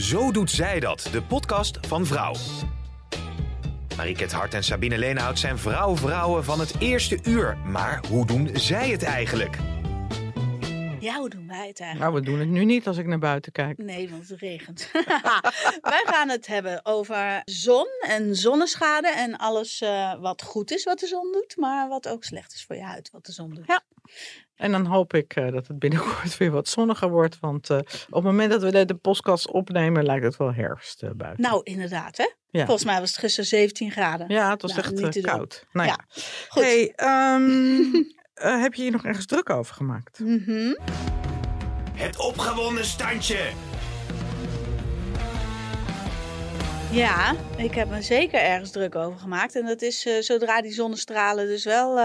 Zo doet zij dat, de podcast van Vrouw. Mariket Hart en Sabine Leenhout zijn vrouw-vrouwen van het eerste uur. Maar hoe doen zij het eigenlijk? Ja, hoe doen wij het eigenlijk? Nou, we doen het nu niet als ik naar buiten kijk. Nee, want het regent. wij gaan het hebben over zon en zonneschade en alles uh, wat goed is wat de zon doet, maar wat ook slecht is voor je huid wat de zon doet. Ja. En dan hoop ik uh, dat het binnenkort weer wat zonniger wordt. Want uh, op het moment dat we de podcast opnemen, lijkt het wel herfst uh, buiten. Nou, inderdaad, hè? Ja. Volgens mij was het gisteren 17 graden. Ja, het was nou, echt koud. Nou ja. ja. Goed. Hey, um, heb je hier nog ergens druk over gemaakt? Mm -hmm. Het opgewonden standje. Ja, ik heb me zeker ergens druk over gemaakt. En dat is uh, zodra die zonnestralen dus wel uh,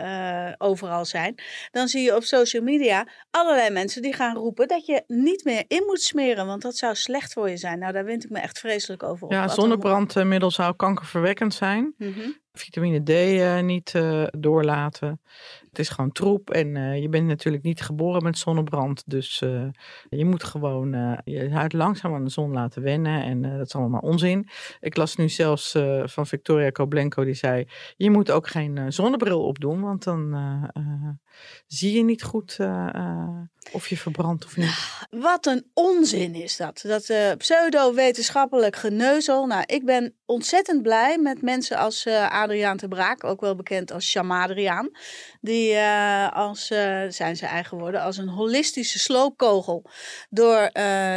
uh, overal zijn. Dan zie je op social media allerlei mensen die gaan roepen dat je niet meer in moet smeren. Want dat zou slecht voor je zijn. Nou, daar wind ik me echt vreselijk over op. Ja, zonnebrandmiddel zou kankerverwekkend zijn. Mm -hmm. Vitamine D niet doorlaten. Het is gewoon troep en uh, je bent natuurlijk niet geboren met zonnebrand. Dus uh, je moet gewoon uh, je huid langzaam aan de zon laten wennen. En dat is allemaal onzin. Ik las nu zelfs van Victoria Koblenko die zei... je moet ook geen zonnebril opdoen, want dan zie je niet goed of je verbrandt of niet. Wat een onzin is dat. Dat pseudo-wetenschappelijk geneuzel. Nou, ik ben ontzettend blij met mensen als Adriaan de Braak, ook wel bekend als Shamadriaan. Die uh, als, uh, zijn ze eigen woorden, als een holistische sloopkogel door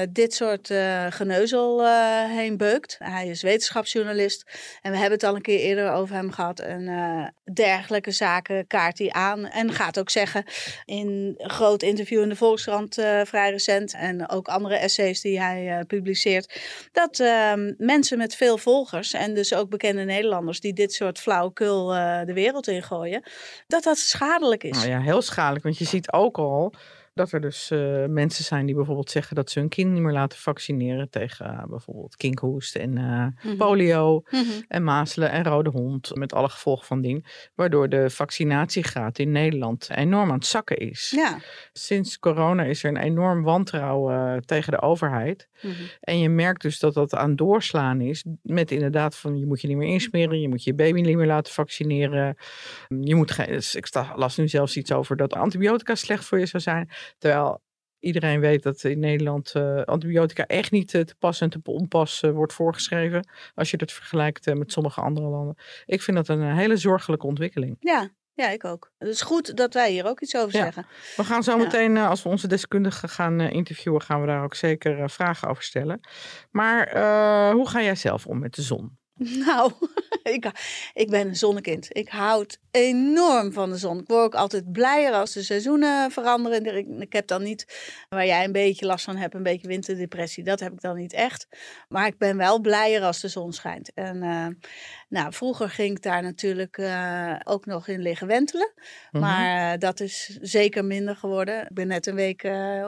dit soort geneuzel heen beukt. Hij is wetenschapsjournalist en we hebben het al een keer eerder over hem gehad. En dergelijke zaken kaart hij aan en gaat ook zeggen in een groot interview in de Volkskrant vrij recent en ook andere essays die hij publiceert, dat ehm, mensen met veel volgers en dus ook bekende Nederlanders die dit soort flauwekul de wereld ingooien, dat dat schadelijk is. Nou ja, heel schadelijk. Want je ziet ook al dat er dus uh, mensen zijn die bijvoorbeeld zeggen dat ze hun kind niet meer laten vaccineren tegen uh, bijvoorbeeld kinkhoest en uh, mm -hmm. polio mm -hmm. en mazelen en rode hond met alle gevolgen van dien. Waardoor de vaccinatiegraad in Nederland enorm aan het zakken is. Ja. Sinds corona is er een enorm wantrouwen tegen de overheid. Mhm. Mm -hmm. En je merkt dus dat dat aan doorslaan is met inderdaad van je moet je niet meer insmeren, je moet je baby niet meer laten vaccineren. Je moet geen, dus ik las nu zelfs iets over dat antibiotica slecht voor je zou zijn. Terwijl iedereen weet dat in Nederland uh, antibiotica echt niet uh, te pas en te onpas uh, wordt voorgeschreven. Als je dat vergelijkt met sommige andere landen. Ik vind dat een hele zorgelijke ontwikkeling. Ja, ja, ik ook. Het is goed dat wij hier ook iets over ja. zeggen. We gaan zo meteen, als we onze deskundigen gaan interviewen, gaan we daar ook zeker vragen over stellen. Maar hoe ga jij zelf om met de zon? Nou, ik, ik ben een zonnekind. Ik houd enorm van de zon. Ik word ook altijd blijer als de seizoenen veranderen. Ik, heb dan niet, waar jij een beetje last van hebt, een beetje winterdepressie. Dat heb ik dan niet echt. Maar ik ben wel blijer als de zon schijnt. En uh, nou, vroeger ging ik daar natuurlijk uh, ook nog in liggen wentelen. -hmm. Maar uh, dat is zeker minder geworden. Ik ben net een week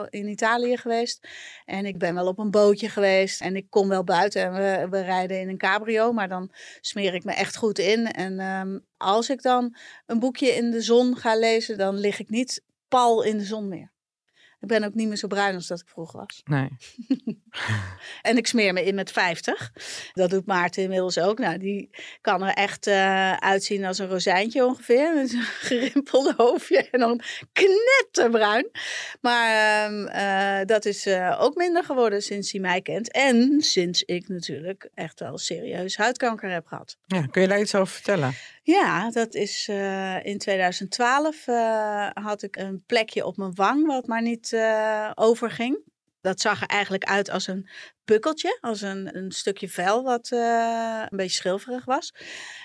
in Italië geweest. En ik ben wel op een bootje geweest. En ik kom wel buiten en we, we rijden in een cabrio. Maar dan smeer ik me echt goed in. En um, als ik dan een boekje in de zon ga lezen, dan lig ik niet pal in de zon meer. Ik ben ook niet meer zo bruin als dat ik vroeger was. Nee. en ik smeer me in met 50. Dat doet Maarten inmiddels ook. Nou, die kan er echt uh, uitzien als een rozijntje ongeveer. Met een gerimpelde hoofdje en dan knetterbruin. Maar uh, uh, dat is uh, ook minder geworden sinds hij mij kent. En sinds ik natuurlijk echt wel serieus huidkanker heb gehad. Ja, kun je daar iets over vertellen? Ja, dat is uh, in 2012 uh, had ik een plekje op mijn wang wat maar niet uh, overging. Dat zag er eigenlijk uit als een pukkeltje, als een, een stukje vel wat een beetje schilferig was.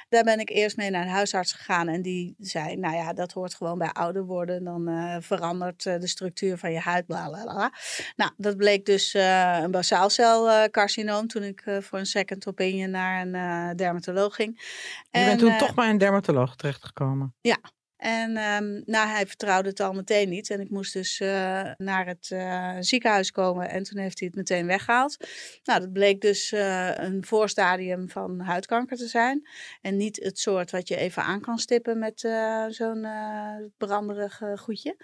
Daar ben ik eerst mee naar de huisarts gegaan en die zei, nou ja, dat hoort gewoon bij ouder worden. Dan verandert de structuur van je huid, bla bla bla. Nou, dat bleek dus een basaalcelcarcinoom toen ik voor een second opinion naar een dermatoloog ging. Je bent toen toch bij een dermatoloog terechtgekomen? Ja. En ehm, nou, hij vertrouwde het al meteen niet. En ik moest dus eh, naar het eh, ziekenhuis komen. En toen heeft hij het meteen weggehaald. Nou, dat bleek dus eh, een voorstadium van huidkanker te zijn. En niet het soort wat je even aan kan stippen met zo'n branderig goedje.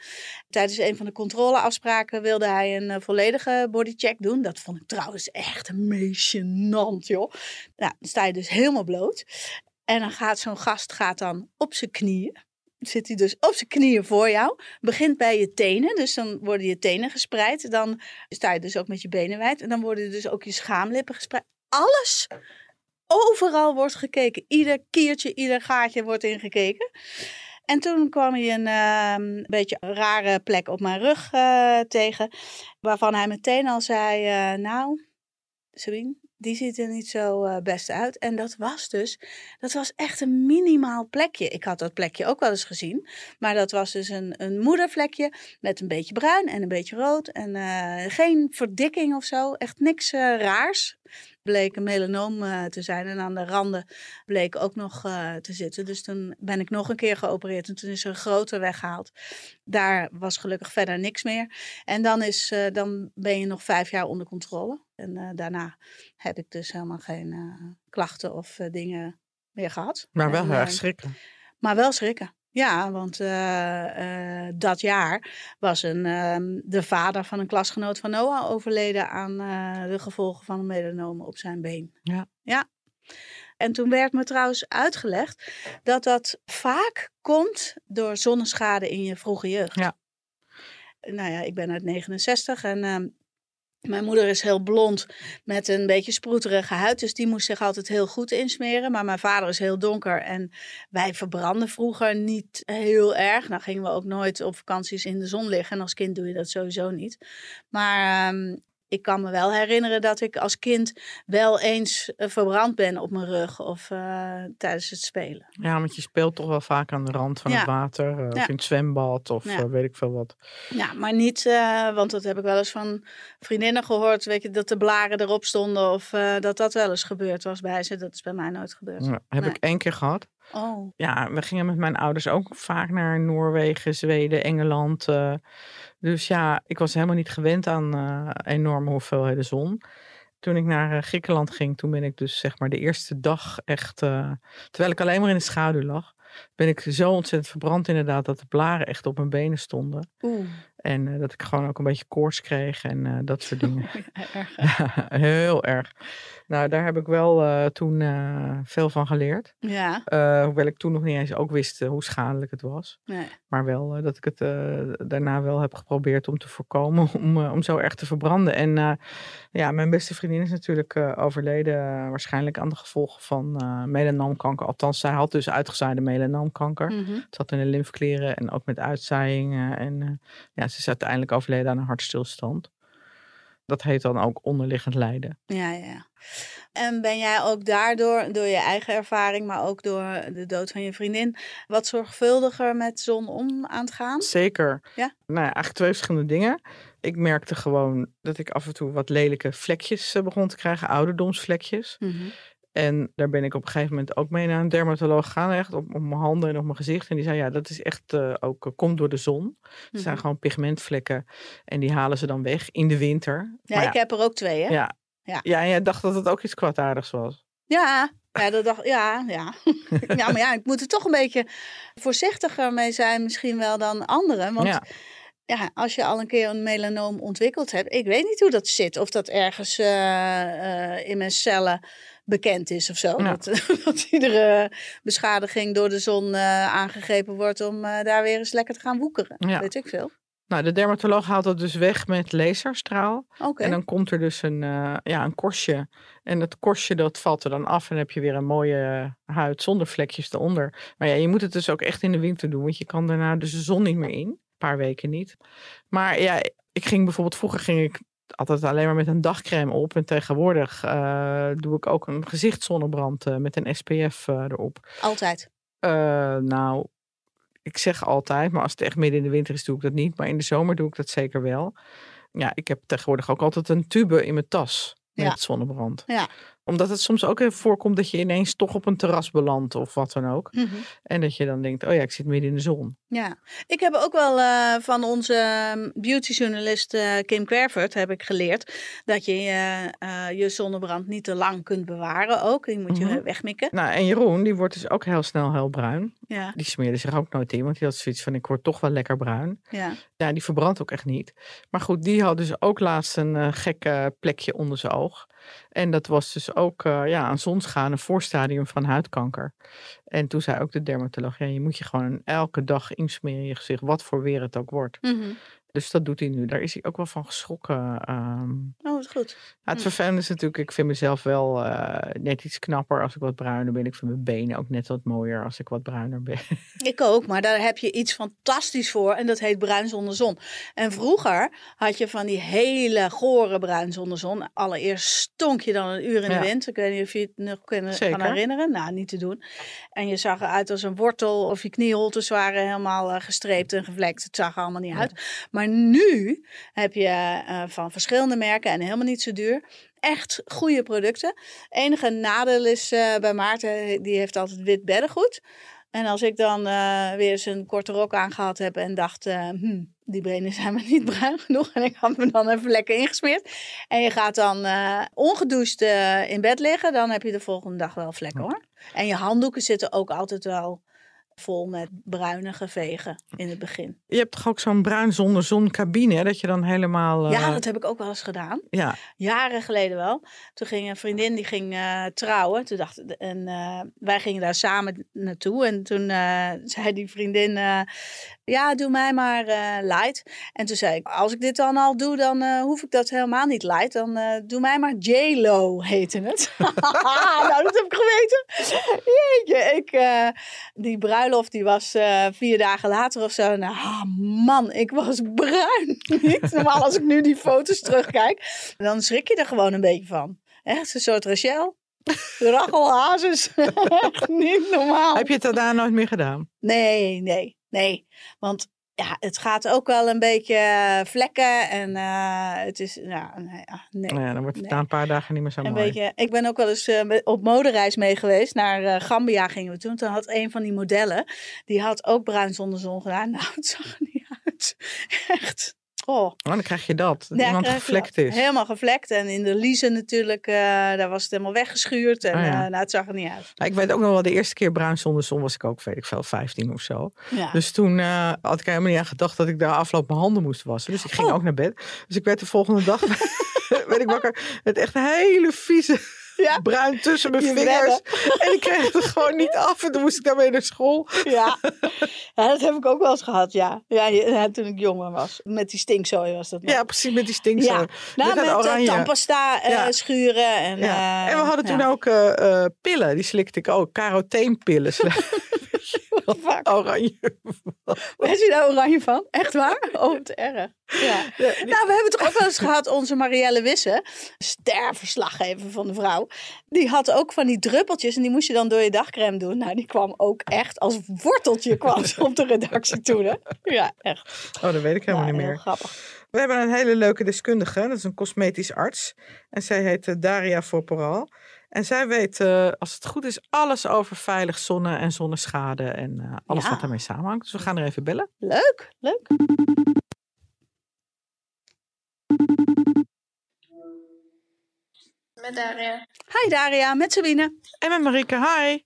Tijdens een van de controleafspraken wilde hij een volledige bodycheck doen. Dat vond ik trouwens echt een meest gênant, joh. Nou, dan sta je dus helemaal bloot. En dan gaat zo'n gast gaat dan op zijn knieën. Zit hij dus op zijn knieën voor jou. Begint bij je tenen. Dus dan worden je tenen gespreid. Dan sta je dus ook met je benen wijd. En dan worden dus ook je schaamlippen gespreid. Alles. Overal wordt gekeken. Ieder kiertje, ieder gaatje wordt ingekeken. En toen kwam hij een uh, beetje rare plek op mijn rug uh, tegen. Waarvan hij meteen al zei: uh, Nou, Sabine, die ziet er niet zo uh, best uit. En dat was dus, dat was echt een minimaal plekje. Ik had dat plekje ook wel eens gezien. Maar dat was dus een, een moedervlekje met een beetje bruin en een beetje rood. En uh, geen verdikking of zo. Echt niks uh, raars. Bleek een melanoom te zijn. En aan de randen bleek ook nog te zitten. Dus toen ben ik nog een keer geopereerd. En toen is er een groter weggehaald. Daar was gelukkig verder niks meer. En dan, is, dan ben je nog vijf jaar onder controle. En daarna heb ik dus helemaal geen klachten of dingen meer gehad. Maar wel en, heel erg schrikken. Maar wel schrikken. Ja, want dat jaar was een, ehm, de vader van een klasgenoot van Noah overleden aan de gevolgen van een melanome op zijn been. Ja. ja. En toen werd me trouwens uitgelegd dat dat vaak komt door zonneschade in je vroege jeugd. Ja. Nou ja, ik ben uit 69 en ehm, mijn moeder is heel blond met een beetje sproeterige huid, dus die moest zich altijd heel goed insmeren. Maar mijn vader is heel donker en wij verbranden vroeger niet heel erg. Nou gingen we ook nooit op vakanties in de zon liggen en als kind doe je dat sowieso niet. Maar um, ik kan me wel herinneren dat ik als kind wel eens uh, verbrand ben op mijn rug of uh, tijdens het spelen. Ja, want je speelt toch wel vaak aan de rand van Ja. het water, uh, Ja. of in het zwembad, of Ja. eh, weet ik veel wat. Ja, maar niet, want dat heb ik wel eens van vriendinnen gehoord, weet je, dat de blaren erop stonden of dat dat wel eens gebeurd was bij ze. Dat is bij mij nooit gebeurd. Heb Nee. ik één keer gehad. Oh, Ja, we gingen met mijn ouders ook vaak naar Noorwegen, Zweden, Engeland. eh. dus ja, ik was helemaal niet gewend aan eh, enorme hoeveelheden zon. Toen ik naar eh, Griekenland ging, toen ben ik dus zeg maar de eerste dag echt, terwijl ik alleen maar in de schaduw lag, ben ik zo ontzettend verbrand inderdaad dat de blaren echt op mijn benen stonden. oeh. En eh, dat ik gewoon ook een beetje koorts kreeg en eh, dat soort dingen. Ja, erg. Heel erg. Nou, daar heb ik wel eh, toen veel van geleerd. Ja, hoewel ik toen nog niet eens ook wist hoe schadelijk het was. nee. Maar wel dat ik het daarna wel heb geprobeerd om te voorkomen. Om, om zo erg te verbranden. En ja, mijn beste vriendin is natuurlijk overleden. waarschijnlijk aan de gevolgen van melanoomkanker. Althans, zij had dus uitgezaaide melanoomkanker. Mhm. Het zat in de lymfeklieren en ook met uitzaaiing. eh, en ja, ze is uiteindelijk overleden aan een hartstilstand. Dat heet dan ook onderliggend lijden. Ja, ja. En ben jij ook daardoor, door je eigen ervaring, maar ook door de dood van je vriendin, wat zorgvuldiger met zon om aan het gaan? Zeker. Ja? Nou ja, eigenlijk twee verschillende dingen. Ik merkte gewoon dat ik af en toe wat lelijke vlekjes eh, begon te krijgen, ouderdomsvlekjes. Mhm. En daar ben ik op een gegeven moment ook mee naar een dermatoloog gegaan, echt op, op mijn handen en op mijn gezicht. En die zei, ja, dat is echt eh, ook, eh, komt door de zon. Het zijn Mhm. gewoon pigmentvlekken en die halen ze dan weg in de winter. Ja, Maar ik heb er ook twee, hè? ja, Ja. ja, en jij dacht dat het ook iets kwaadaardigs was. Ja, ja, dat dacht, ja, ja. ja, maar ja, ik moet er toch een beetje voorzichtiger mee zijn misschien wel dan anderen. Want ja. Ja. als je al een keer een melanoom ontwikkeld hebt, ik weet niet hoe dat zit. Of dat ergens eh, in mijn cellen bekend is of zo. Ja. Dat, dat iedere beschadiging door de zon eh, aangegrepen wordt om eh, daar weer eens lekker te gaan woekeren. Ja. Weet ik veel. Nou, de dermatoloog haalt dat dus weg met laserstraal. En dan komt er dus een, eh, ja, een korstje. En dat korstje dat valt er dan af. En dan heb je weer een mooie huid zonder vlekjes eronder. Maar ja, je moet het dus ook echt in de winter doen. Want je kan daarna dus de zon niet meer in. Een paar weken niet. Maar ja, ik ging bijvoorbeeld... Vroeger ging ik altijd alleen maar met een dagcreme op. En tegenwoordig eh, doe ik ook een gezichtszonnebrand eh, met een SPF eh, erop. Altijd. Nou, ik zeg altijd, maar als het echt midden in de winter is, doe ik dat niet. Maar in de zomer doe ik dat zeker wel. Ja, ik heb tegenwoordig ook altijd een tube in mijn tas met Ja. zonnebrand. Ja. Omdat het soms ook even voorkomt dat je ineens toch op een terras belandt of wat dan ook. Mhm. En dat je dan denkt, oh ja, ik zit midden in de zon. Ja, ik heb ook wel eh, van onze ehm, beautyjournalist eh, Kim Querfurt heb ik geleerd dat je eh, je zonnebrand niet te lang kunt bewaren ook. Die moet je Mhm. wegmikken. Nou, en Jeroen, die wordt dus ook heel snel heel bruin. Ja, Die smeerde zich ook nooit in, want die had zoiets van, ik word toch wel lekker bruin. ja. Ja, die verbrandt ook echt niet. Maar goed, die had dus ook laatst een gekke plekje onder zijn oog. En dat was dus ook eh, ja, zonschade, een voorstadium van huidkanker. En toen zei ook de dermatoloog, ja, je moet je gewoon elke dag insmeren in je gezicht, wat voor weer het ook wordt. Mhm. Dus dat doet hij nu. Daar is hij ook wel van geschrokken. ehm. Oh, wat goed. Ja, het vervelende is natuurlijk, ik vind mezelf wel eh, net iets knapper als ik wat bruiner ben. Ik vind mijn benen ook net wat mooier als ik wat bruiner ben. Ik ook, maar daar heb je iets fantastisch voor en dat heet bruin zonder zon. En vroeger had je van die hele gore bruin zonder zon. Allereerst stonk je dan een uur in Ja. de wind. Ik weet niet of je het nog kan, herinneren. Nou, niet te doen. En je zag eruit als een wortel of je knieholtes waren helemaal eh, gestreept en gevlekt. Het zag er allemaal niet uit. Maar nu heb je eh, van verschillende merken en helemaal niet zo duur. Echt goede producten. Enige nadeel is eh, bij Maarten, die heeft altijd wit beddengoed. En als ik dan weer eens een korte rok aangehad heb en dacht, eh, hm, die benen zijn me niet bruin genoeg. En ik had me dan even lekker ingesmeerd. En je gaat dan eh, ongedoucht eh, in bed liggen, dan heb je de volgende dag wel vlekken hoor. En je handdoeken zitten ook altijd wel vol met bruinige vegen in het begin. Je hebt toch ook zo'n bruin zonder zon cabine, hè, dat je dan helemaal... eh, Ja, dat heb ik ook wel eens gedaan. ja, Jaren geleden wel. Toen ging een vriendin die ging eh, trouwen. Toen dacht, en eh, wij gingen daar samen naartoe. En toen eh, zei die vriendin: eh, Ja, doe mij maar eh, light. En toen zei ik: Als ik dit dan al doe, dan eh, hoef ik dat helemaal niet light. Dan eh, doe mij maar J-Lo, heette het. nou, dat heb ik geweten. Jeetje, ik, eh, die bruiloft die was eh, vier dagen later of zo. Nou, ah, man, ik was bruin. Niet normaal als ik nu die foto's terugkijk. Dan schrik je er gewoon een beetje van. Echt een soort Rachel. Rachel Hazes. Echt niet normaal. heb je het daarna nooit meer gedaan? Nee, nee, nee. Want ja, het gaat ook wel een beetje eh, vlekken. En eh, het is, ja, nee. ah, nee. Nou ja, dan wordt het Nee. na een paar dagen niet meer zo Een mooi. beetje, ik ben ook wel eens eh, op modereis mee geweest. Naar eh, Gambia gingen we toen. Toen had een van die modellen, die had ook bruin zonder zon gedaan. Nou, het zag er niet uit. Echt. Oh. Oh, dan krijg je dat. Dat Ja, iemand gevlekt is. Helemaal gevlekt. En in de liezen natuurlijk, eh, daar was het helemaal weggeschuurd. En ja. eh, nou, het zag er niet uit. Nou, ik weet ook nog wel, de eerste keer bruin zonder zon was ik ook, weet ik veel, 15 of zo. Ja. Dus toen eh, had ik helemaal niet aan gedacht dat ik daar afloop mijn handen moest wassen. Dus ik ging Oh. ook naar bed. Dus ik werd de volgende dag, werd ik wakker, met echt een hele vieze Ja. bruin tussen mijn Je vingers. En ik kreeg het er gewoon niet af. En toen moest ik daarmee naar school. Ja. ja, dat heb ik ook wel eens gehad, ja. Ja, ja, toen ik jonger was. Met die stinkzooi was dat nog. Ja, precies, met die stinkzooi. Ja. Nou, Met eh, oranje. tandpasta eh, Ja. schuren. En, eh, en we hadden toen ook eh, eh, pillen, die slikte ik ook. Caroteenpillen. Oranje. Weet je daar oranje van? Echt waar? Oh, wat erg. Ja. Nou, we hebben toch ook wel eens gehad, onze Marielle Wisse, sterverslaggever van de vrouw. Die had ook van die druppeltjes en die moest je dan door je dagcreme doen. Nou, die kwam ook echt als worteltje kwam op de redactie toe. Hè? Ja, echt. Oh, dat weet ik helemaal niet meer. grappig. We hebben een hele leuke deskundige. Dat is een cosmetisch arts. En zij heet eh, Daria Voorporal. En zij weet, eh, als het goed is, alles over veilig zonne- en zonneschade. En eh, alles Ja. wat daarmee samenhangt. Dus we gaan er even bellen. Leuk, leuk. Met Daria. Hi Daria, met Sabine. En met Marike, hi.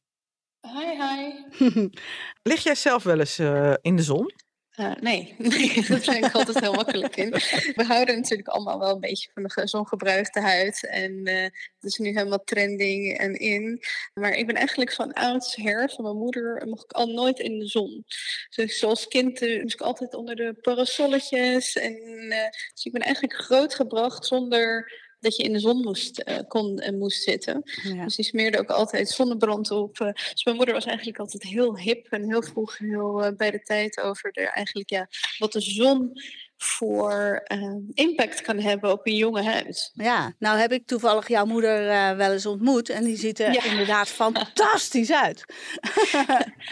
Hi, hi. Lig jij zelf wel eens eh, in de zon? Eh, nee, daar ben ik altijd heel makkelijk in. We houden natuurlijk allemaal wel een beetje van de zongebruikte huid. En eh het is nu helemaal trending en in. Maar ik ben eigenlijk van oudsher, van mijn moeder, mocht ik al nooit in de zon. Dus zoals kind eh, moest ik altijd onder de parasolletjes. En, dus ik ben eigenlijk grootgebracht zonder dat je in de zon moest, eh, kon en moest zitten. Ja. Dus die smeerde ook altijd zonnebrand op. eh. dus mijn moeder was eigenlijk altijd heel hip en heel vroeg heel eh, bij de tijd over de, eigenlijk, ja, wat de zon voor ehm, impact kan hebben op een jonge huid. Ja, nou heb ik toevallig jouw moeder uh, wel eens ontmoet en die ziet er Ja. inderdaad fantastisch uit.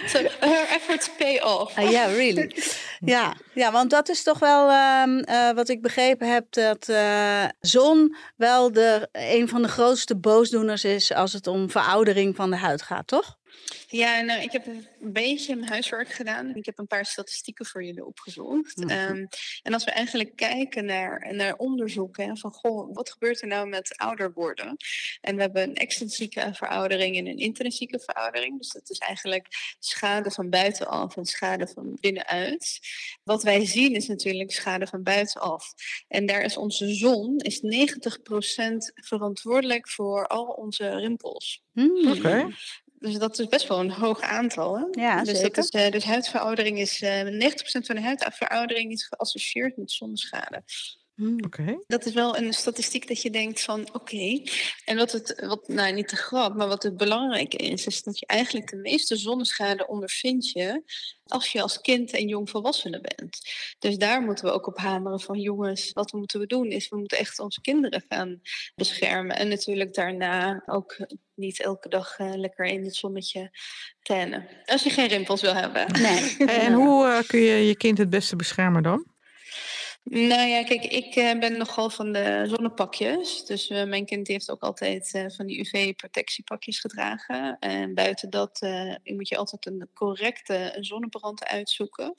So her efforts pay off. Ah, Ja, really. Ja, ja, want dat is toch wel ehm, eh, wat ik begrepen heb, dat eh, zon wel de, een van de grootste boosdoeners is als het om veroudering van de huid gaat, toch? Ja, nou, ik heb een beetje mijn huiswerk gedaan. Ik heb een paar statistieken voor jullie opgezocht. Mhm. Ehm, en als we eigenlijk kijken naar, naar onderzoeken hè, van goh, wat gebeurt er nou met ouder worden? En we hebben een extrinsieke veroudering en een intrinsieke veroudering. Dus dat is eigenlijk schade van buitenaf en schade van binnenuit. Wat wij zien is natuurlijk schade van buitenaf. En daar is onze zon is 90% verantwoordelijk voor al onze rimpels. Hmm. Oké. Dus dat is best wel een hoog aantal. Hè? Ja, dus, zeker. dat is, eh, dus huidveroudering is, eh 90% van de huidveroudering is geassocieerd met zonneschade. Hmm. Oké. Dat is wel een statistiek dat je denkt van oké. En wat het, wat, nou niet te grap, maar wat het belangrijke is, is dat je eigenlijk de meeste zonneschade ondervindt je als je als kind en jong volwassene bent. Dus daar moeten we ook op hameren van jongens, wat moeten we doen is we moeten echt onze kinderen gaan beschermen. En natuurlijk daarna ook niet elke dag eh, lekker in het zonnetje tannen. Als je geen rimpels wil hebben. Nee. En hoe eh, kun je je kind het beste beschermen dan? Nou ja, kijk, ik eh, ben nogal van de zonnepakjes. Dus eh, mijn kind heeft ook altijd eh, van die UV-protectiepakjes gedragen. En buiten dat moet je altijd een correcte zonnebrand uitzoeken.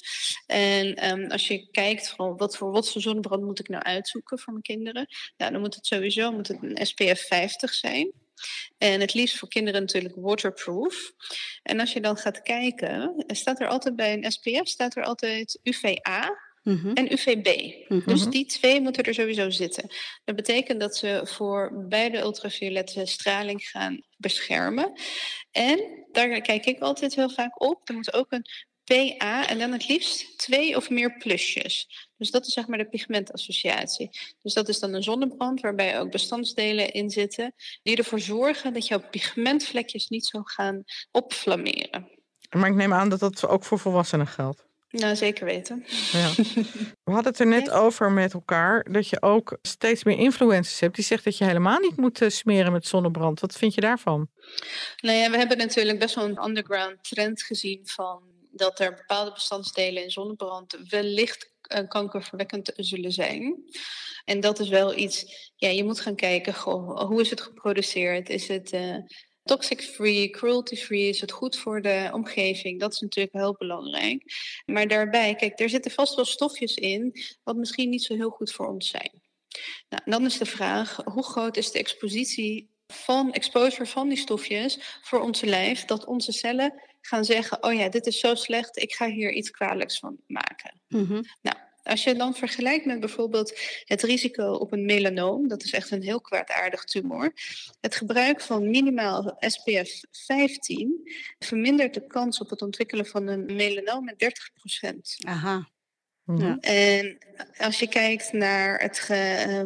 En ehm, als je kijkt van wat voor wat voor zonnebrand moet ik nou uitzoeken voor mijn kinderen. Nou, dan moet het sowieso moet het een SPF 50 zijn. En het liefst voor kinderen natuurlijk waterproof. En als je dan gaat kijken, staat er altijd bij een SPF staat er altijd UVA Mhm. en UVB. Mhm. Dus die twee moeten er sowieso zitten. Dat betekent dat ze voor beide ultraviolette straling gaan beschermen. En daar kijk ik altijd heel vaak op. Er moet ook een PA en dan het liefst twee of meer plusjes. Dus dat is zeg maar de pigmentassociatie. Dus dat is dan een zonnebrand waarbij ook bestandsdelen in zitten die ervoor zorgen dat jouw pigmentvlekjes niet zo gaan opflammeren. Maar ik neem aan dat dat ook voor volwassenen geldt. Nou, zeker weten. Ja. We hadden het er net over met elkaar dat je ook steeds meer influencers hebt die zegt dat je helemaal niet moet eh, smeren met zonnebrand. Wat vind je daarvan? Nou ja, we hebben natuurlijk best wel een underground trend gezien van dat er bepaalde bestandsdelen in zonnebrand wellicht eh, kankerverwekkend zullen zijn. En dat is wel iets, ja, je moet gaan kijken, goh, hoe is het geproduceerd? Is het eh, toxic-free, cruelty-free? Is het goed voor de omgeving? Dat is natuurlijk heel belangrijk. Maar daarbij, kijk, er zitten vast wel stofjes in wat misschien niet zo heel goed voor ons zijn. Nou, dan is de vraag, hoe groot is de expositie van exposure van die stofjes voor onze lijf, dat onze cellen gaan zeggen, oh ja, dit is zo slecht, ik ga hier iets kwalijks van maken. Mhm. Als je dan vergelijkt met bijvoorbeeld het risico op een melanoom, dat is echt een heel kwaadaardig tumor. Het gebruik van minimaal SPF 15 vermindert de kans op het ontwikkelen van een melanoom met 30% Aha. Mhm. Ja. En als je kijkt naar het uh,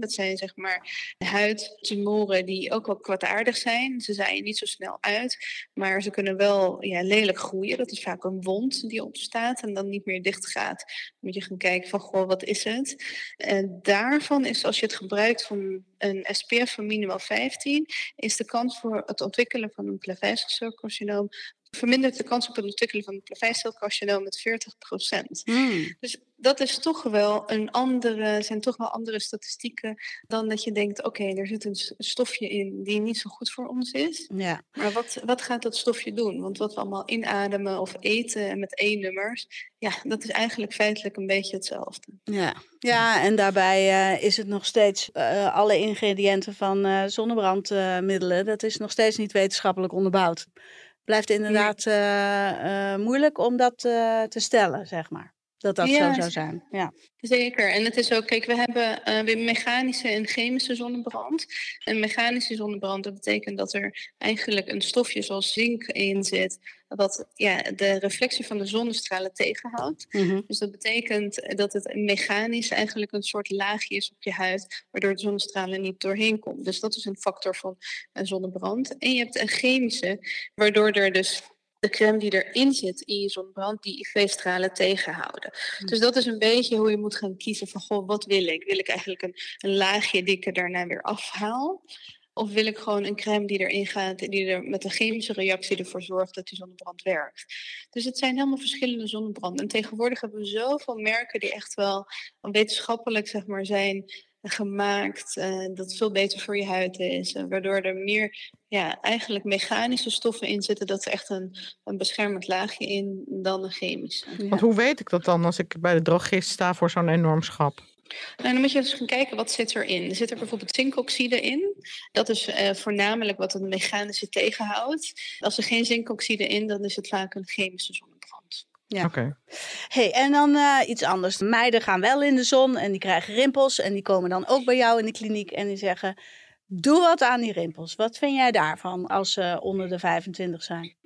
dat zijn zeg maar huidtumoren die ook wel kwaadaardig zijn. Ze zaaien niet zo snel uit, maar ze kunnen wel ja, lelijk groeien. Dat is vaak een wond die ontstaat en dan niet meer dicht gaat. Dan moet je gaan kijken van, goh, wat is het? En daarvan is, als je het gebruikt van een SPF van minimaal 15, is de kans voor het ontwikkelen van een plaveisselcelcarcinoom vermindert de kans op het ontwikkelen van een plaveisselcarcinoom met 40% Hmm. dus dat is toch wel een andere, zijn toch wel andere statistieken dan dat je denkt, oké, er zit een stofje in die niet zo goed voor ons is. Ja. Maar wat, wat gaat dat stofje doen? Want wat we allemaal inademen of eten met E-nummers, ja, dat is eigenlijk feitelijk een beetje hetzelfde. Ja. ja, en daarbij eh, is het nog steeds eh, alle ingrediënten van eh, zonnebrandmiddelen, dat is nog steeds niet wetenschappelijk onderbouwd. Blijft inderdaad eh, eh, moeilijk om dat eh, te stellen, zeg maar. Dat dat Ja, zo zou zijn. Ja. Zeker. En het is ook, kijk, we hebben eh, weer mechanische en chemische zonnebrand. En mechanische zonnebrand, dat betekent dat er eigenlijk een stofje zoals zink in zit, wat ja, de reflectie van de zonnestralen tegenhoudt. Mhm. Dus dat betekent dat het mechanisch eigenlijk een soort laagje is op je huid, waardoor de zonnestralen niet doorheen komt. Dus dat is een factor van een zonnebrand. En je hebt een chemische, waardoor er dus de crème die erin zit in je zonnebrand, die UV-stralen tegenhouden. Dus dat is een beetje hoe je moet gaan kiezen van, goh, wat wil ik? Wil ik eigenlijk een, een laagje die ik er daarna weer afhaal? Of wil ik gewoon een crème die erin gaat en die er met een chemische reactie ervoor zorgt dat die zonnebrand werkt? Dus het zijn helemaal verschillende zonnebranden. En tegenwoordig hebben we zoveel merken die echt wel wetenschappelijk zeg maar, zijn gemaakt. Uh, dat veel beter voor je huid is. Uh, waardoor er meer ja, eigenlijk mechanische stoffen in zitten. Dat er echt een, een beschermend laagje in dan een chemische. Ja. Want hoe weet ik dat dan als ik bij de drogist sta voor zo'n enorm schap? Nou, dan moet je eens gaan kijken wat zit erin. Er zit er bijvoorbeeld zinkoxide in. Dat is uh, voornamelijk wat een mechanische tegenhoudt. Als er geen zinkoxide in, dan is het vaak een chemische zonnebrand. Ja. Oké. Hey, en dan uh, iets anders. Meiden gaan wel in de zon en die krijgen rimpels. En die komen dan ook bij jou in de kliniek en die zeggen: Doe wat aan die rimpels. Wat vind jij daarvan als ze onder de 25 zijn?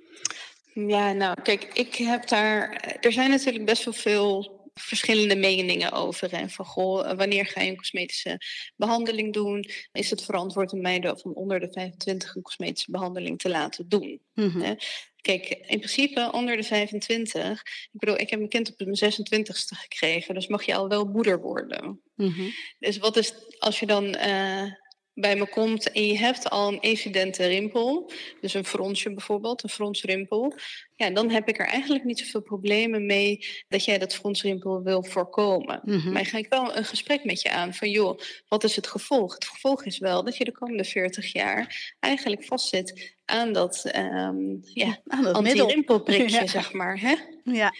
Ja, nou, kijk, ik heb daar. Er zijn natuurlijk best wel veel verschillende meningen over. En van goh, wanneer ga je een cosmetische behandeling doen? Is het verantwoord om meiden van onder de 25 een cosmetische behandeling te laten doen? Mm Kijk, in principe onder de 25. Ik bedoel, ik heb een kind op mijn 26ste gekregen, dus mag je al wel moeder worden. Mm Dus wat is als je dan uh, bij me komt en je hebt al een evidente rimpel, dus een fronsje bijvoorbeeld, een fronsrimpel, ja, dan heb ik er eigenlijk niet zoveel problemen mee dat jij dat fronsrimpel wil voorkomen. Mm -hmm. Maar ga ik wel een gesprek met je aan van, joh, wat is het gevolg? Het gevolg is wel dat je de komende 40 jaar eigenlijk vastzit aan dat, um, ja, anti-rimpelprikje, ja. zeg maar. Hè? Ja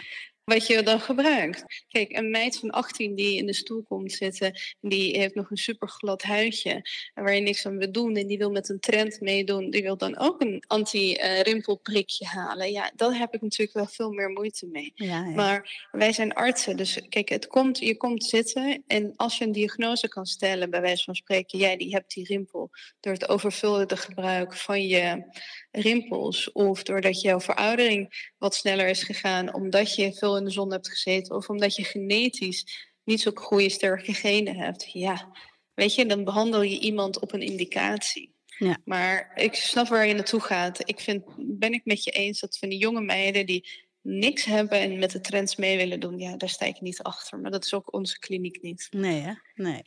wat je dan gebruikt. Kijk, een meid van 18 die in de stoel komt zitten, die heeft nog een super glad huidje waar je niks aan wil doen en die wil met een trend meedoen, die wil dan ook een anti-rimpelprikje halen. Ja, daar heb ik natuurlijk wel veel meer moeite mee. Ja, ja. Maar wij zijn artsen, dus kijk, het komt, je komt zitten en als je een diagnose kan stellen, bij wijze van spreken, jij die hebt die rimpel door het overvulde gebruik van je rimpels of doordat jouw veroudering wat sneller is gegaan omdat je veel in de zon hebt gezeten of omdat je genetisch niet zo'n goede sterke genen hebt, ja, weet je, dan behandel je iemand op een indicatie. Ja. Maar ik snap waar je naartoe gaat. Ik vind, ben ik met je eens dat van die jonge meiden die niks hebben en met de trends mee willen doen, ja, daar sta ik niet achter. Maar dat is ook onze kliniek niet. Nee, hè? Nee.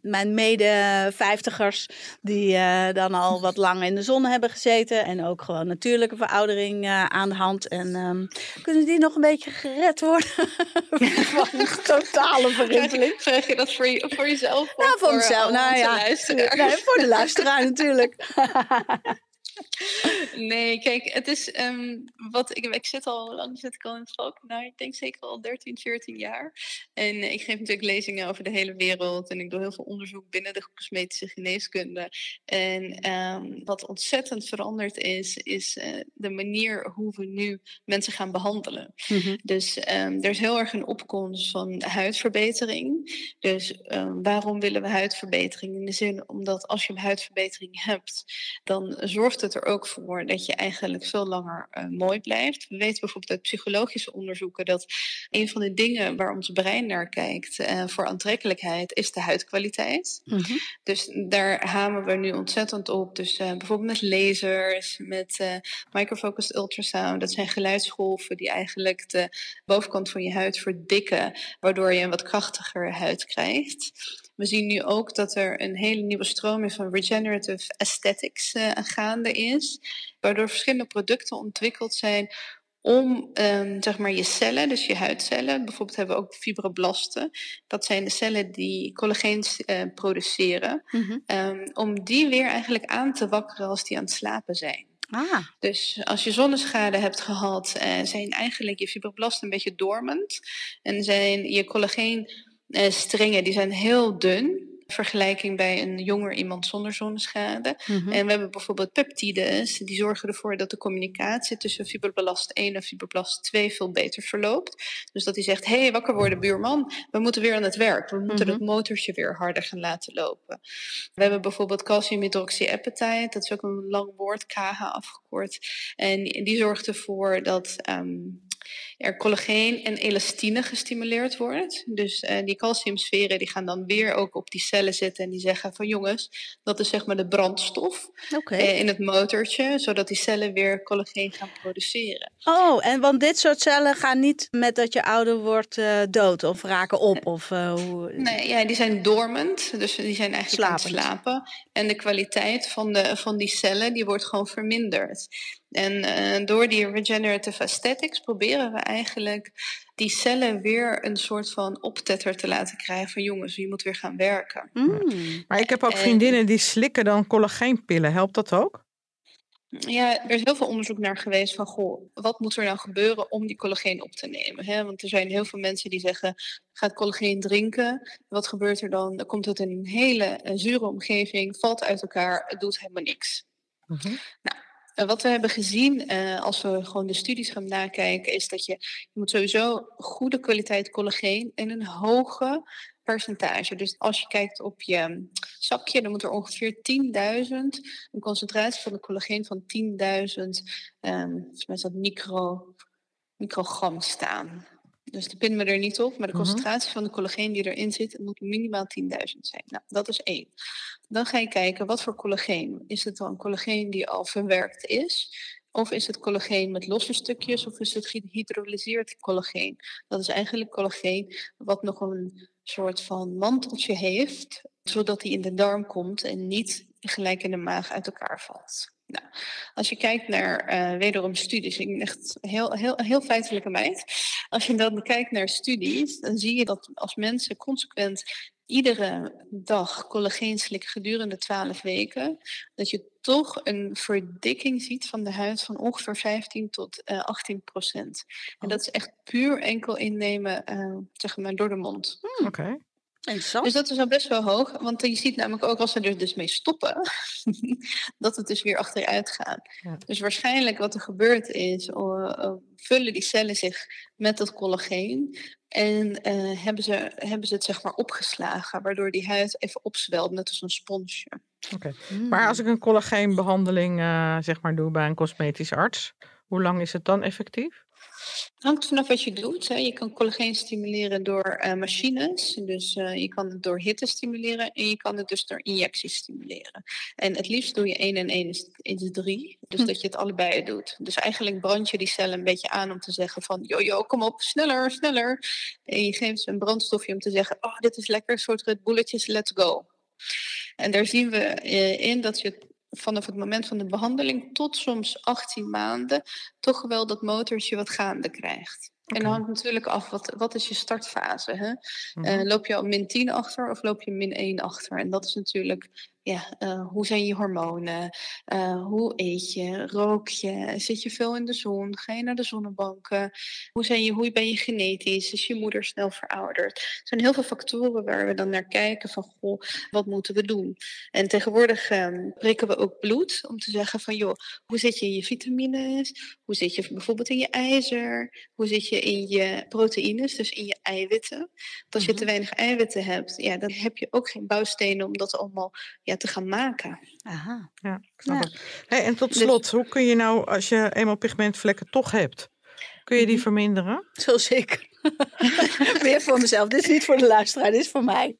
Mijn mede-vijftigers, die uh, dan al wat lang in de zon hebben gezeten en ook gewoon natuurlijke veroudering uh, aan de hand. En um, kunnen die nog een beetje gered worden van totale verrimpeling? Vraag je dat voor, je, voor jezelf? Nou, voor, voor mezelf. Nou ja, nee, voor de luisteraar natuurlijk. nee, kijk, het is um, wat ik, ik zit al, lang zit ik al in het vak? Nou, ik denk zeker al 13, 14 jaar. En ik geef natuurlijk lezingen over de hele wereld en ik doe heel veel onderzoek binnen de cosmetische geneeskunde. En um, wat ontzettend veranderd is, is uh, de manier hoe we nu mensen gaan behandelen. Mm -hmm. Dus um, er is heel erg een opkomst van huidverbetering. Dus waarom willen we huidverbetering? In de zin omdat als je huidverbetering hebt, dan zorgt het het er ook voor dat je eigenlijk veel langer uh, mooi blijft. We weten bijvoorbeeld uit psychologische onderzoeken dat een van de dingen waar ons brein naar kijkt uh, voor aantrekkelijkheid is de huidkwaliteit. Mm -hmm. Dus daar hamen we nu ontzettend op. Dus uh, bijvoorbeeld met lasers, met microfocused ultrasound. Dat zijn geluidsgolven die eigenlijk de bovenkant van je huid verdikken, waardoor je een wat krachtiger huid krijgt. We zien nu ook dat er een hele nieuwe stroming van regenerative aesthetics uh, gaande is, waardoor verschillende producten ontwikkeld zijn om um, zeg maar je cellen, dus je huidcellen, bijvoorbeeld hebben we ook fibroblasten, dat zijn de cellen die collageen uh, produceren, mm -hmm. um, om die weer eigenlijk aan te wakkeren als die aan het slapen zijn. Ah. Dus als je zonneschade hebt gehad, uh, zijn eigenlijk je fibroblasten een beetje dormant en zijn je collageen uh, die zijn heel dun. Vergelijking bij een jonger iemand zonder zonneschade. Mm -hmm. En we hebben bijvoorbeeld peptides, die zorgen ervoor dat de communicatie tussen fibroblast 1 en fibroblast 2 veel beter verloopt. Dus dat hij zegt: hé, hey, wakker worden, buurman, we moeten weer aan het werk. We moeten mm -hmm. dat motortje weer harder gaan laten lopen. We hebben bijvoorbeeld calciumhydroxyapatite, dat is ook een lang woord, KH afgekort. En die zorgt ervoor dat. Um, er collageen en elastine gestimuleerd wordt. Dus uh, die calciumsferen die gaan dan weer ook op die cellen zitten en die zeggen van jongens, dat is zeg maar de brandstof eh, in het motortje, zodat die cellen weer collageen gaan produceren. Oh, en want dit soort cellen gaan niet met dat je ouder wordt eh, dood of raken op of eh, hoe... Nee, ja, die zijn dormant, dus die zijn eigenlijk aan het Slapend. slapen. En de kwaliteit van, de, van die cellen die wordt gewoon verminderd. En eh, door die regenerative aesthetics proberen we eigenlijk die cellen weer een soort van optetter te laten krijgen van jongens, je moet weer gaan werken. Mm. Maar ik heb ook En- vriendinnen die slikken dan collageenpillen. Helpt dat ook? Ja, er is heel veel onderzoek naar geweest van, goh, wat moet er nou gebeuren om die collageen op te nemen? Hè? Want er zijn heel veel mensen die zeggen, ga het collageen drinken. Wat gebeurt er dan? Dan komt het in een hele eh, zure omgeving, valt uit elkaar, het doet helemaal niks. Mhm. En wat we hebben gezien, eh, als we gewoon de studies gaan nakijken, is dat je, je moet sowieso goede kwaliteit collageen in een hoge percentage. Dus als je kijkt op je mm, zakje, dan moet er ongeveer 10.000, een concentratie van de collageen van 10.000, ehm volgens mij dat micro, microgram staan. Dus die pinnen we er niet op, maar de Mhm. concentratie van de collageen die erin zit, moet minimaal 10.000 zijn. Nou, dat is één. Dan ga je kijken, wat voor collageen? Is het dan collageen die al verwerkt is? Of is het collageen met losse stukjes? Of is het gehydrolyseerd collageen? Dat is eigenlijk collageen wat nog een soort van manteltje heeft, zodat hij in de darm komt en niet gelijk in de maag uit elkaar valt. Nou, als je kijkt naar eh, wederom studies, ik ben echt heel, heel, heel feitelijke meid. Als je dan kijkt naar studies, dan zie je dat als mensen consequent iedere dag collageen slikken gedurende 12 weken, dat je toch een verdikking ziet van de huid van ongeveer 15 tot eh 18 procent. En dat is echt puur enkel innemen, eh, zeg maar, door de mond. Oké. Dus dat is al best wel hoog, want je ziet namelijk ook als ze er dus mee stoppen, dat het dus weer achteruit gaat. Ja. Dus waarschijnlijk wat er gebeurt is, vullen die cellen zich met dat collageen en eh, hebben, ze, hebben ze het zeg maar opgeslagen, waardoor die huid even opzwelt, net als een sponsje. oké. Mm. Maar als ik een collageenbehandeling eh, zeg maar doe bij een cosmetisch arts, hoe lang is het dan effectief? Hangt vanaf wat je doet. Hè. Je kan collageen stimuleren door eh, machines. Dus eh, je kan het door hitte stimuleren en je kan het dus door injecties stimuleren. En het liefst doe je 1 en 1 is, is 3. Dus Hm. dat je het allebei doet. Dus eigenlijk brand je die cellen een beetje aan om te zeggen van... Yo, kom op, sneller, sneller. En je geeft ze een brandstofje om te zeggen... Oh, dit is lekker, een soort Red Bulletjes, let's go. En daar zien we eh, in dat je vanaf het moment van de behandeling tot soms 18 maanden toch wel dat motortje wat gaande krijgt. En dan hangt natuurlijk af, wat, wat is je startfase? Hè? Mhm. Eh, loop je al min 10 achter of loop je min 1 achter? En dat is natuurlijk, ja, eh, hoe zijn je hormonen? Eh, hoe eet je? Rook je? Zit je veel in de zon? Ga je naar de zonnebanken? Hoe, zijn je, hoe ben je genetisch? Is je moeder snel verouderd? Er zijn heel veel factoren waar we dan naar kijken van, goh, wat moeten we doen? En tegenwoordig ehm prikken we ook bloed om te zeggen van, joh, hoe zit je in je vitamines? Hoe zit je bijvoorbeeld in je ijzer? Hoe zit je in je proteïnes, dus in je eiwitten? Want als je te Mhm. weinig eiwitten hebt, ja, dan heb je ook geen bouwstenen om dat allemaal ja, te gaan maken. Aha. Ja, snap Ja. het. Hey, en tot Dus- slot, hoe kun je nou, als je eenmaal pigmentvlekken toch hebt, kun je die Mhm. verminderen? Zoals ik. Weer voor mezelf. Dit is niet voor de luisteraar, dit is voor mij.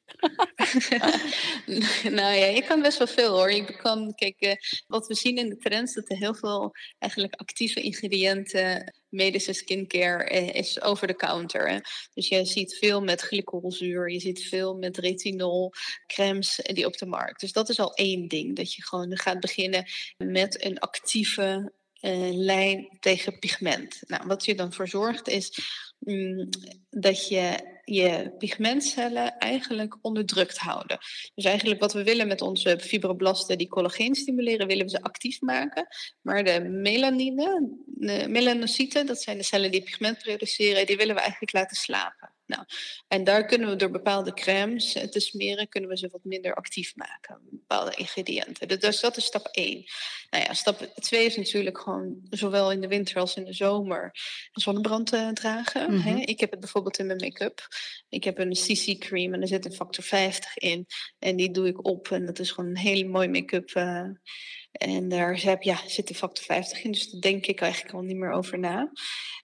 nou ja, je kan best wel veel hoor. Je kan, kijk, eh, wat we zien in de trends, dat er heel veel eigenlijk actieve ingrediënten, medische skincare eh, is over de counter. Dus je ziet veel met glycolzuur, je ziet veel met retinol, crèmes eh, die op de markt. Dus dat is al één ding, dat je gewoon gaat beginnen met een actieve eh, lijn tegen pigment. Nou, wat je dan voor zorgt is mm, dat je je pigmentcellen eigenlijk onderdrukt houden. Dus eigenlijk wat we willen met onze fibroblasten die collageen stimuleren, willen we ze actief maken. Maar de melanine, de melanocyten, dat zijn de cellen die pigment produceren, die willen we eigenlijk laten slapen. Nou, en daar kunnen we door bepaalde crèmes eh, te smeren, kunnen we ze wat minder actief maken. Bepaalde ingrediënten. Dus- Dus dat is stap 1. Nou ja, stap 2 is natuurlijk gewoon zowel in de winter als in de zomer zonnebrand eh, dragen. hè. Mhm. Ik heb het bijvoorbeeld in mijn make-up. Ik heb een CC cream en er zit een factor 50 in. En die doe ik op en dat is gewoon een hele mooie make-up. eh, En daar heb, ja, zit de factor 50 in, dus daar denk ik eigenlijk al niet meer over na.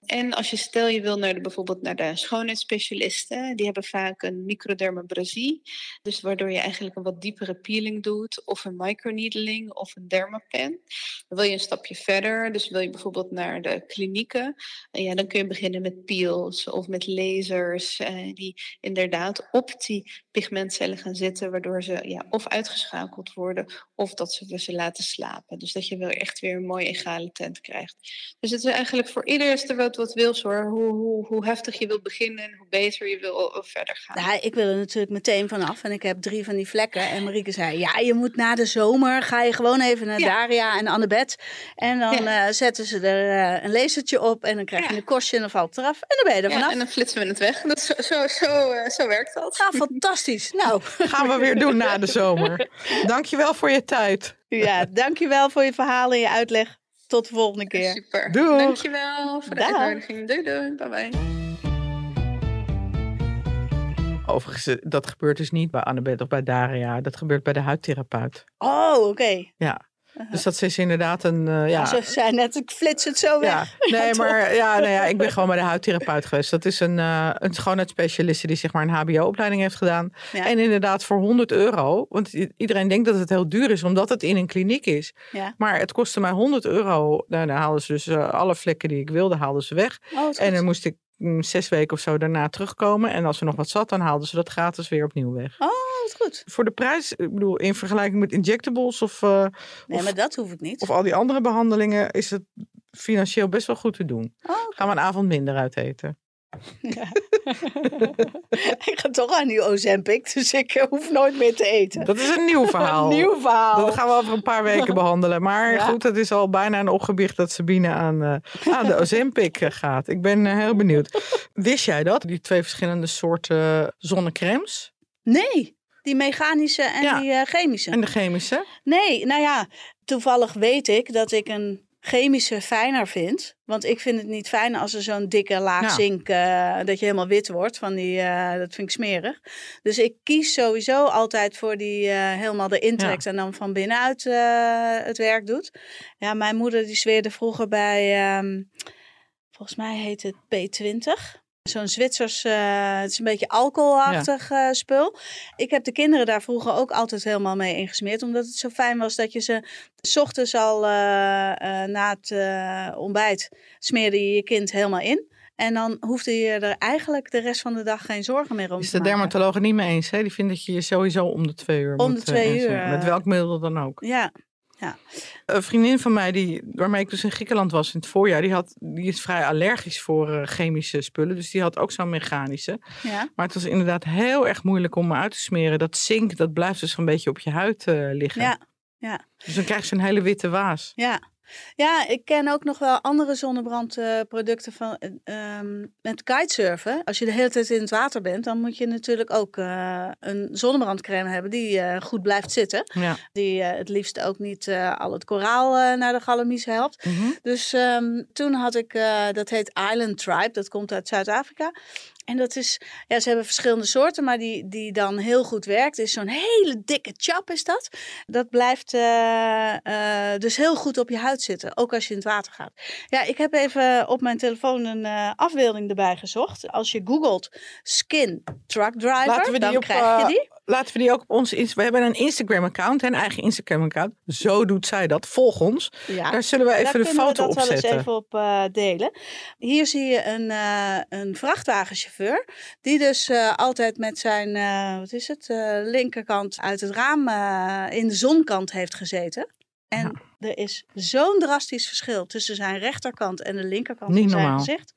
En als je stel je wil naar de, bijvoorbeeld naar de schoonheidsspecialisten, die hebben vaak een microdermabrasie. Dus waardoor je eigenlijk een wat diepere peeling doet, of een microneedling of een dermapen. Dan wil je een stapje verder, dus wil je bijvoorbeeld naar de klinieken. En ja, dan kun je beginnen met peels of met lasers, eh, die inderdaad op die pigmentcellen gaan zitten, waardoor ze ja, of uitgeschakeld worden of dat ze ze laten slapen. Dus dat je wel echt weer een mooie egale tent krijgt. Dus het is eigenlijk voor iedereen wat, wat wil hoor. Hoe, hoe, hoe heftig je wilt beginnen, hoe beter je wil verder gaan. Ja, ik wil er natuurlijk meteen vanaf en ik heb drie van die vlekken. En Marieke zei, ja, je moet na de zomer, ga je gewoon even naar Daria en Annabeth. En dan eh, zetten ze er uh, een lasertje op en dan krijg je een kostje en dan valt het eraf. En dan ben je er vanaf. en dan flitsen we het weg. Dat zo, zo, zo, uh, zo werkt dat. Ja, fantastisch. Nou. Gaan we weer doen na de zomer. Dankjewel voor je tijd. Ja, dankjewel voor je verhalen en je uitleg. Tot de volgende keer. Super. Doei. Dankjewel voor de Dag. uitnodiging. Doei doei. Bye bye. Overigens, eh, dat gebeurt dus niet bij Annabeth of bij Daria. Dat gebeurt bij de huidtherapeut. Oh, oké. Ja. Dus dat is inderdaad een. Uh, ja. Ze zei net, ik flits het zo weg. Ja, nee, maar ja, nee, ja, ik ben gewoon bij de huidtherapeut geweest. Dat is een, uh, een schoonheidsspecialiste die zeg maar een HBO-opleiding heeft gedaan. Ja. En inderdaad voor 100 euro. Want iedereen denkt dat het heel duur is, omdat het in een kliniek is. Ja. Maar het kostte mij 100 euro. Nou, dan haalden ze dus uh, alle vlekken die ik wilde, haalden ze weg. Oh, en dan moest ik zes weken of zo daarna terugkomen. En als er nog wat zat, dan haalden ze dat gratis weer opnieuw weg. Oh, wat goed. Voor de prijs, ik bedoel, in vergelijking met injectables of... Uh, nee, of, maar dat hoef ik niet. Of al die andere behandelingen is het financieel best wel goed te doen. Oh, okay. Gaan we een avond minder uit eten. Ja. ik ga toch aan die Ozempic, dus ik hoef nooit meer te eten. Dat is een nieuw verhaal. een nieuw verhaal. Dat gaan we over een paar weken behandelen. Maar ja. goed, het is al bijna een opgebicht dat Sabine aan, uh, aan de Ozempic gaat. Ik ben uh, heel benieuwd. Wist jij dat? Die twee verschillende soorten zonnecremes? Nee. Die mechanische en ja. die uh, chemische. En de chemische? Nee, nou ja, toevallig weet ik dat ik een chemische fijner vind. Want ik vind het niet fijn als er zo'n dikke laag zink, uh, dat je helemaal wit wordt. Van die, uh, dat vind ik smerig. Dus ik kies sowieso altijd voor die uh, helemaal erin trekt ja. en dan van binnenuit het werk doet. Ja, mijn moeder die zweerde vroeger bij, um, volgens mij heet het P20. Zo'n Zwitsers, uh, het is een beetje alcoholachtig ja. uh, spul. Ik heb de kinderen daar vroeger ook altijd helemaal mee ingesmeerd. Omdat het zo fijn was dat je ze s ochtends al uh, na het ontbijt smeerde je je kind helemaal in. En dan hoefde je er eigenlijk de rest van de dag geen zorgen meer om is te de dermatoloog niet mee eens? Hè? Die vindt dat je je sowieso om de twee uur om moet de twee uur. Met welk middel dan ook. Ja, ja. Een vriendin van mij, die, waarmee ik dus in Griekenland was in het voorjaar, die, had, die is vrij allergisch voor uh, chemische spullen. Dus die had ook zo'n mechanische. Ja. Maar het was inderdaad heel erg moeilijk om me uit te smeren. Dat zink, dat blijft dus een beetje op je huid uh, liggen. Ja. ja. Dus dan krijg je zo'n hele witte waas. Ja. Ja, ik ken ook nog wel andere zonnebrandproducten van um, met kitesurfen. Als je de hele tijd in het water bent, dan moet je natuurlijk ook uh, een zonnebrandcreme hebben die uh, goed blijft zitten. Ja. Die uh, het liefst ook niet al het koraal naar de galamies helpt. Mm -hmm. Dus um, toen had ik, dat heet Island Tribe, dat komt uit Zuid-Afrika. En dat is, ja, ze hebben verschillende soorten, maar die, die dan heel goed werkt, is zo'n hele dikke chap is dat. Dat blijft uh, uh, dus heel goed op je huid zitten, ook als je in het water gaat. Ja, ik heb even op mijn telefoon een uh, afbeelding erbij gezocht. Als je googelt skin truck driver, dan op, krijg je die. Laten we die ook op ons... We hebben een Instagram-account, een eigen Instagram-account. Zo doet zij dat. Volg ons. Ja, Daar zullen we even de foto op zetten. Daar kunnen we dat wel eens even op delen. Hier zie je een, een vrachtwagenchauffeur die dus uh, altijd met zijn, wat is het, linkerkant uit het raam in de zonkant heeft gezeten. En ja. Er is zo'n drastisch verschil tussen zijn rechterkant en de linkerkant Niet van zijn normaal. gezicht.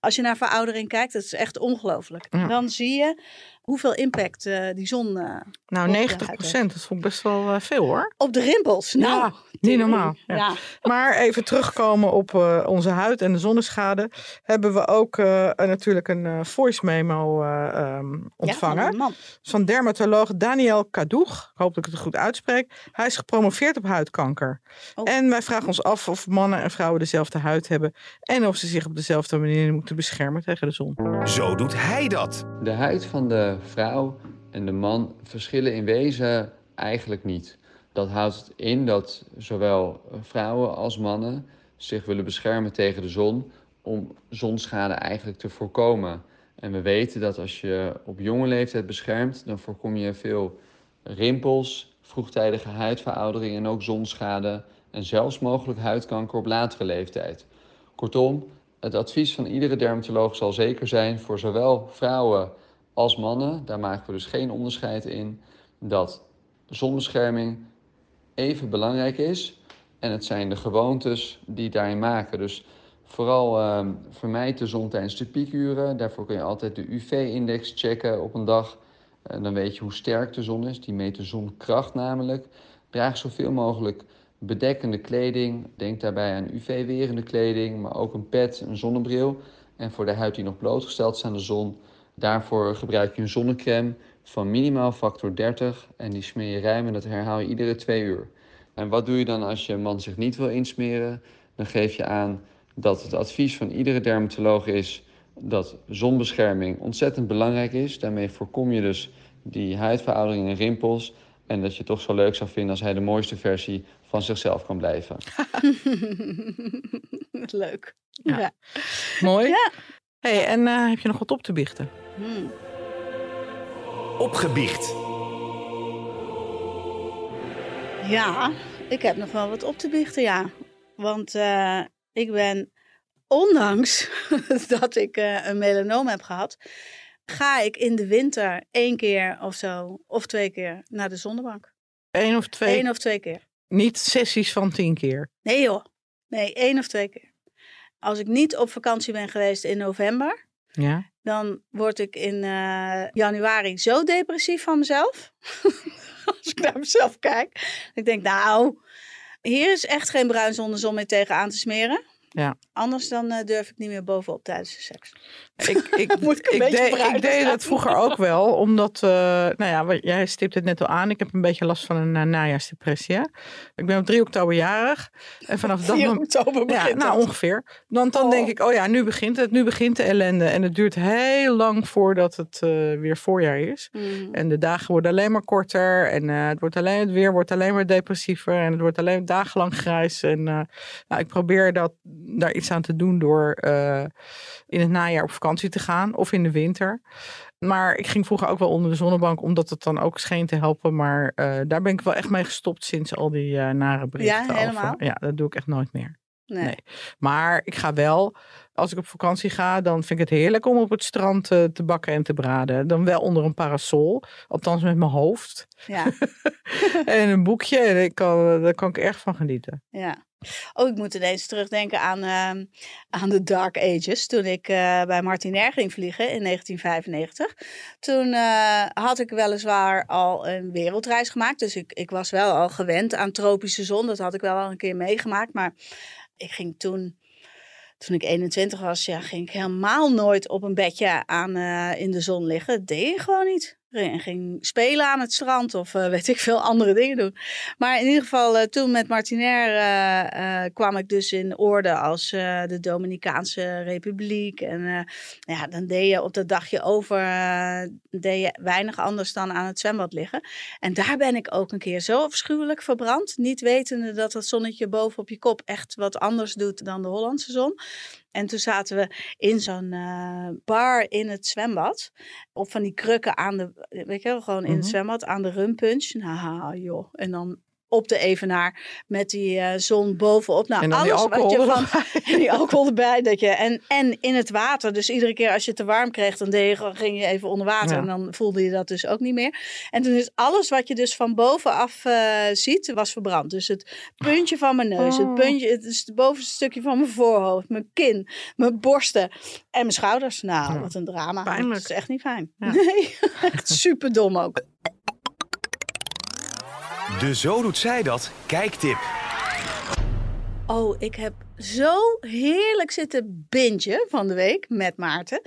Als je naar veroudering kijkt, dat is echt ongelooflijk. Ja. Dan zie je hoeveel impact uh, die zon. Uh, nou, 90 procent, dat vond ik best wel uh, veel hoor. Op de rimpels. Nou, ja, niet normaal. Ja. Ja. Maar even terugkomen op onze huid en de zonneschade. Hebben we ook natuurlijk een voice memo um, ontvangen. van, van dermatoloog Daniel Kadoeg. Ik hoop dat ik het goed uitspreek. Hij is gepromoveerd op huidkanker. Oh. En wij vragen ons af of mannen en vrouwen dezelfde huid hebben. En of ze zich op dezelfde manier moeten beschermen tegen de zon. Zo doet hij dat. De huid van de vrouw en de man verschillen in wezen eigenlijk niet. Dat houdt in dat zowel vrouwen als mannen zich willen beschermen tegen de zon om zonschade eigenlijk te voorkomen. En we weten dat als je op jonge leeftijd beschermt, dan voorkom je veel rimpels, vroegtijdige huidveroudering en ook zonschade en zelfs mogelijk huidkanker op latere leeftijd. Kortom, het advies van iedere dermatoloog zal zeker zijn voor zowel vrouwen als mannen, daar maken we dus geen onderscheid in, dat zonbescherming even belangrijk is. En het zijn de gewoontes die daarin maken. Dus vooral uh, vermijd de zon tijdens de piekuren. Daarvoor kun je altijd de UV-index checken op een dag. En dan weet je hoe sterk de zon is. Die meet de zonkracht namelijk. Draag zoveel mogelijk bedekkende kleding. Denk daarbij aan UV-werende kleding, maar ook een pet, een zonnebril. En voor de huid die nog blootgesteld is aan de zon, daarvoor gebruik je een zonnecrème van minimaal factor 30 en die smeer je ruim en dat herhaal je iedere twee uur. En wat doe je dan als je man zich niet wil insmeren? Dan geef je aan dat het advies van iedere dermatoloog is dat zonbescherming ontzettend belangrijk is. Daarmee voorkom je dus die huidveroudering en rimpels. En dat je het toch zo leuk zou vinden als hij de mooiste versie van zichzelf kan blijven. Leuk. Ja. Ja. Mooi. Ja. Hey, en eh, heb je nog wat op te biechten? Hmm. Opgebiecht. Ja, ik heb nog wel wat op te biechten, ja. Want eh, ik ben, ondanks dat ik eh, een melanoom heb gehad, ga ik in de winter één keer of zo, of twee keer naar de zonnebank. Eén of twee? Eén of twee keer. Niet sessies van tien keer. Nee joh, nee, één of twee keer. Als ik niet op vakantie ben geweest in november, Ja. dan word ik in eh, januari zo depressief van mezelf. Als ik naar mezelf kijk. Ik denk, nou, hier is echt geen bruin zonder zon meer tegen aan te smeren. Ja. Anders dan eh, durf ik niet meer bovenop tijdens de seks. Ik, ik, Moet ik deed, ik deed dat vroeger ook wel, omdat, eh, nou ja, jij stipt het net al aan. Ik heb een beetje last van een uh, najaarsdepressie. hè. Ik ben op 3 oktober jarig. En vanaf dat 4 moment. oktober Ja, nou dat. ongeveer. Want dan Oh. denk ik, oh ja, nu begint het. Nu begint de ellende. En het duurt heel lang voordat het eh, weer voorjaar is. Mhm. En de dagen worden alleen maar korter. En eh, het, wordt alleen, het weer wordt alleen maar depressiever. En het wordt alleen dagenlang grijs. En eh, nou, ik probeer dat, daar iets aan te doen door eh, in het najaar op vakantie te gaan. Of in de winter. Maar ik ging vroeger ook wel onder de zonnebank. Omdat het dan ook scheen te helpen. Maar eh, daar ben ik wel echt mee gestopt sinds al die eh, nare berichten. over- helemaal? Ja, dat doe ik echt nooit meer. Nee. nee. Maar ik ga wel, als ik op vakantie ga, dan vind ik het heerlijk om op het strand te bakken en te braden. Dan wel onder een parasol, althans met mijn hoofd. Ja, en een boekje, en ik kan, daar kan ik erg van genieten. ja. Oh, ik moet ineens terugdenken aan, ehm, aan de Dark Ages. Toen ik eh, bij Martinair ging vliegen in 1995. Toen eh, had ik weliswaar al een wereldreis gemaakt. Dus ik, ik was wel al gewend aan tropische zon. Dat had ik wel al een keer meegemaakt. Maar ik ging toen, toen ik 21 was, ja, ging ik helemaal nooit op een bedje aan, eh, in de zon liggen. Dat deed je gewoon niet. En ging spelen aan het strand of eh, weet ik veel andere dingen doen. Maar in ieder geval, eh, toen met Martinair eh, kwam ik dus in orde als de Dominicaanse Republiek. En ja, dan deed je op dat dagje over deed je weinig anders dan aan het zwembad liggen. En daar ben ik ook een keer zo afschuwelijk verbrand. Niet wetende dat het zonnetje boven op je kop echt wat anders doet dan de Hollandse zon. En toen zaten we in zo'n eh, bar in het zwembad. Op van die krukken aan de, weet je wel, gewoon in het Mhm. zwembad aan de rumpunch. Nou joh, en dan op de evenaar met die eh, zon bovenop. Nou, en alles wat je van, erbij. en die alcohol erbij. Dat je, en, en in het water. Dus iedere keer als je het te warm kreeg, dan deed je, gewoon- ging je even onder water. Ja. En dan voelde je dat dus ook niet meer. En toen is alles wat je dus van bovenaf eh, ziet, was verbrand. Dus het puntje van mijn neus, het Oh. puntje, het, is het bovenste stukje van mijn voorhoofd, mijn kin, mijn borsten en mijn schouders. Nou, Ja. wat een drama. Pijnlijk. Dat is echt niet fijn. Ja. Nee, echt super dom ook. De Zo Doet Zij Dat kijktip. Oh, ik heb zo heerlijk zitten bingen van de week met Maarten.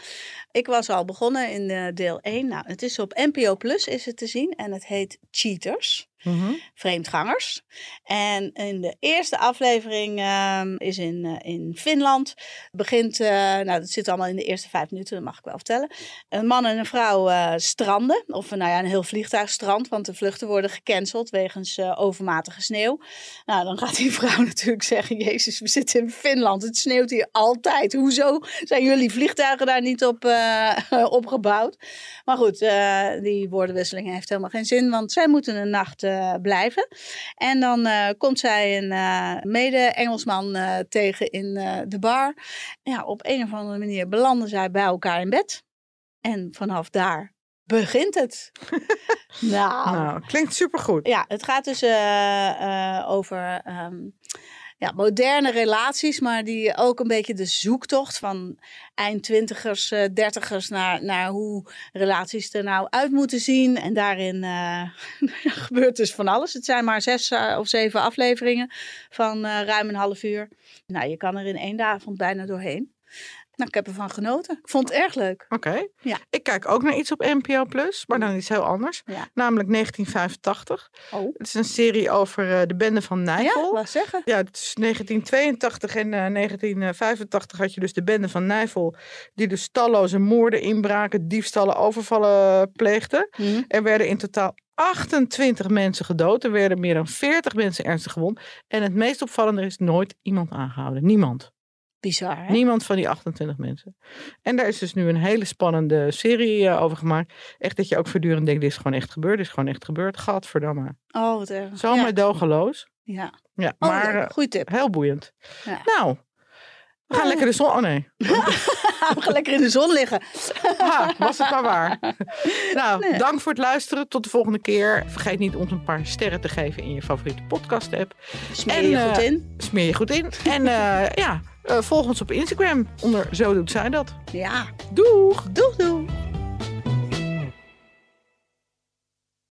Ik was al begonnen in uh, deel 1. Nou, het is op NPO Plus is het te zien en het heet Cheaters. Mhm. Vreemdgangers. En in de eerste aflevering ehm, is in, eh, in Finland. Begint, eh, nou dat zit allemaal in de eerste vijf minuten, dat mag ik wel vertellen. Een man en een vrouw eh, stranden. Of nou ja, een heel vliegtuig strand. Want de vluchten worden gecanceld wegens overmatige sneeuw. Nou, dan gaat die vrouw natuurlijk zeggen: Jezus, we zitten in Finland. Het sneeuwt hier altijd. Hoezo zijn jullie vliegtuigen daar niet op opgebouwd? Maar goed, die woordenwisseling heeft helemaal geen zin. Want zij moeten een nacht uh, blijven. En dan uh, komt zij een uh, mede-Engelsman tegen in de bar. Ja, op een of andere manier belanden zij bij elkaar in bed. En vanaf daar begint het. nou, nou, klinkt supergoed. Ja, het gaat dus over um, ja, moderne relaties, maar die ook een beetje de zoektocht van eind twintigers, uh, dertigers naar, naar hoe relaties er nou uit moeten zien. En daarin uh, gebeurt dus van alles. Het zijn maar zes uh, of zeven afleveringen van ruim een half uur. Nou, je kan er in één avond bijna doorheen. Nou, ik heb ervan genoten. Ik vond het erg leuk. Oké. Ja. Ik kijk ook naar iets op NPO Plus, maar dan iets heel anders. Ja. Namelijk 1985. Oh. Het is een serie over uh, de bende van Nijvel. Ja, wat zeggen. Ja, tussen 1982 en uh, 1985 had je dus de bende van Nijvel. Die dus talloze moorden, inbraken, diefstallen, overvallen pleegde. Mhm. Er werden in totaal 28 mensen gedood. Er werden meer dan 40 mensen ernstig gewond. En het meest opvallende is nooit iemand aangehouden. Niemand. Bizar, hè? Niemand van die 28 mensen. En daar is dus nu een hele spannende serie uh, over gemaakt. Echt dat je ook voortdurend denkt, dit is gewoon echt gebeurd. Dit is gewoon echt gebeurd. Gadverdamme. Oh, wat erg. Zomaar ja. dogeloos. Ja. Ja, Oh, maar uh, Goeie tip. heel boeiend. Ja. Nou, we gaan lekker de zon... Oh nee. We gaan lekker in de zon liggen. Ha, was het maar waar. Nou, Nee. dank voor het luisteren. Tot de volgende keer. Vergeet niet ons een paar sterren te geven in je favoriete podcast app. Smeer je goed eh, in. Smeer je goed in. En uh, ja, volg ons op Instagram onder Zo Doet Zij Dat. Ja. Doeg! Doeg, doeg.